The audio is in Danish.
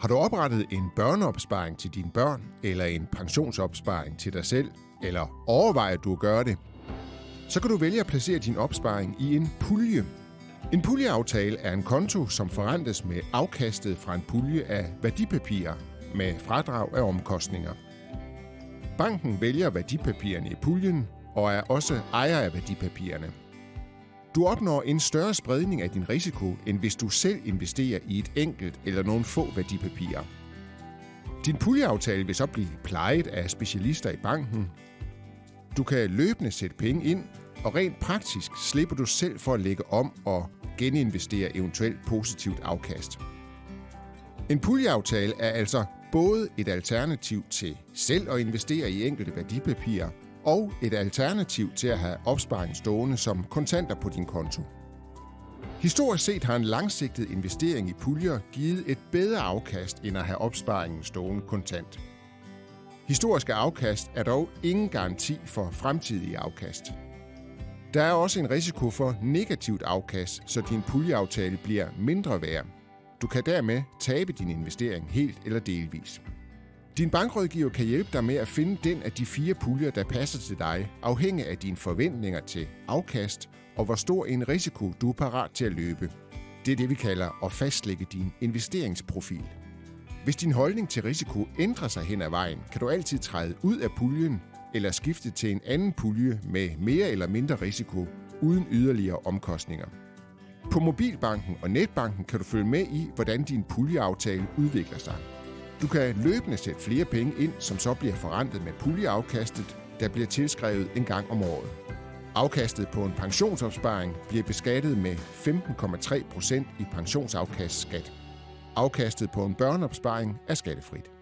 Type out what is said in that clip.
Har du oprettet en børneopsparing til dine børn, eller en pensionsopsparing til dig selv, eller overvejer du at gøre det, så kan du vælge at placere din opsparing i en pulje. En puljeaftale er en konto, som forrentes med afkastet fra en pulje af værdipapirer med fradrag af omkostninger. Banken vælger værdipapirerne i puljen og er også ejer af værdipapirerne. Du opnår en større spredning af din risiko, end hvis du selv investerer i et enkelt eller nogle få værdipapirer. Din puljeaftale vil så blive plejet af specialister i banken. Du kan løbende sætte penge ind, og rent praktisk slipper du selv for at lægge om og geninvestere eventuelt positivt afkast. En puljeaftale er altså både et alternativ til selv at investere i enkelte værdipapirer, og et alternativ til at have opsparing stående som kontanter på din konto. Historisk set har en langsigtet investering i puljer givet et bedre afkast end at have opsparingen stående kontant. Historiske afkast er dog ingen garanti for fremtidige afkast. Der er også en risiko for negativt afkast, så din puljeaftale bliver mindre værd. Du kan dermed tabe din investering helt eller delvis. Din bankrådgiver kan hjælpe dig med at finde den af de fire puljer, der passer til dig, afhængig af dine forventninger til afkast og hvor stor en risiko du er parat til at løbe. Det er det, vi kalder at fastlægge din investeringsprofil. Hvis din holdning til risiko ændrer sig hen ad vejen, kan du altid træde ud af puljen eller skifte til en anden pulje med mere eller mindre risiko uden yderligere omkostninger. På mobilbanken og netbanken kan du følge med i, hvordan din puljeaftale udvikler sig. Du kan løbende sætte flere penge ind, som så bliver forrentet med puljeafkastet, der bliver tilskrevet en gang om året. Afkastet på en pensionsopsparing bliver beskattet med 15,3 procent i pensionsafkastskat. Afkastet på en børneopsparing er skattefrit.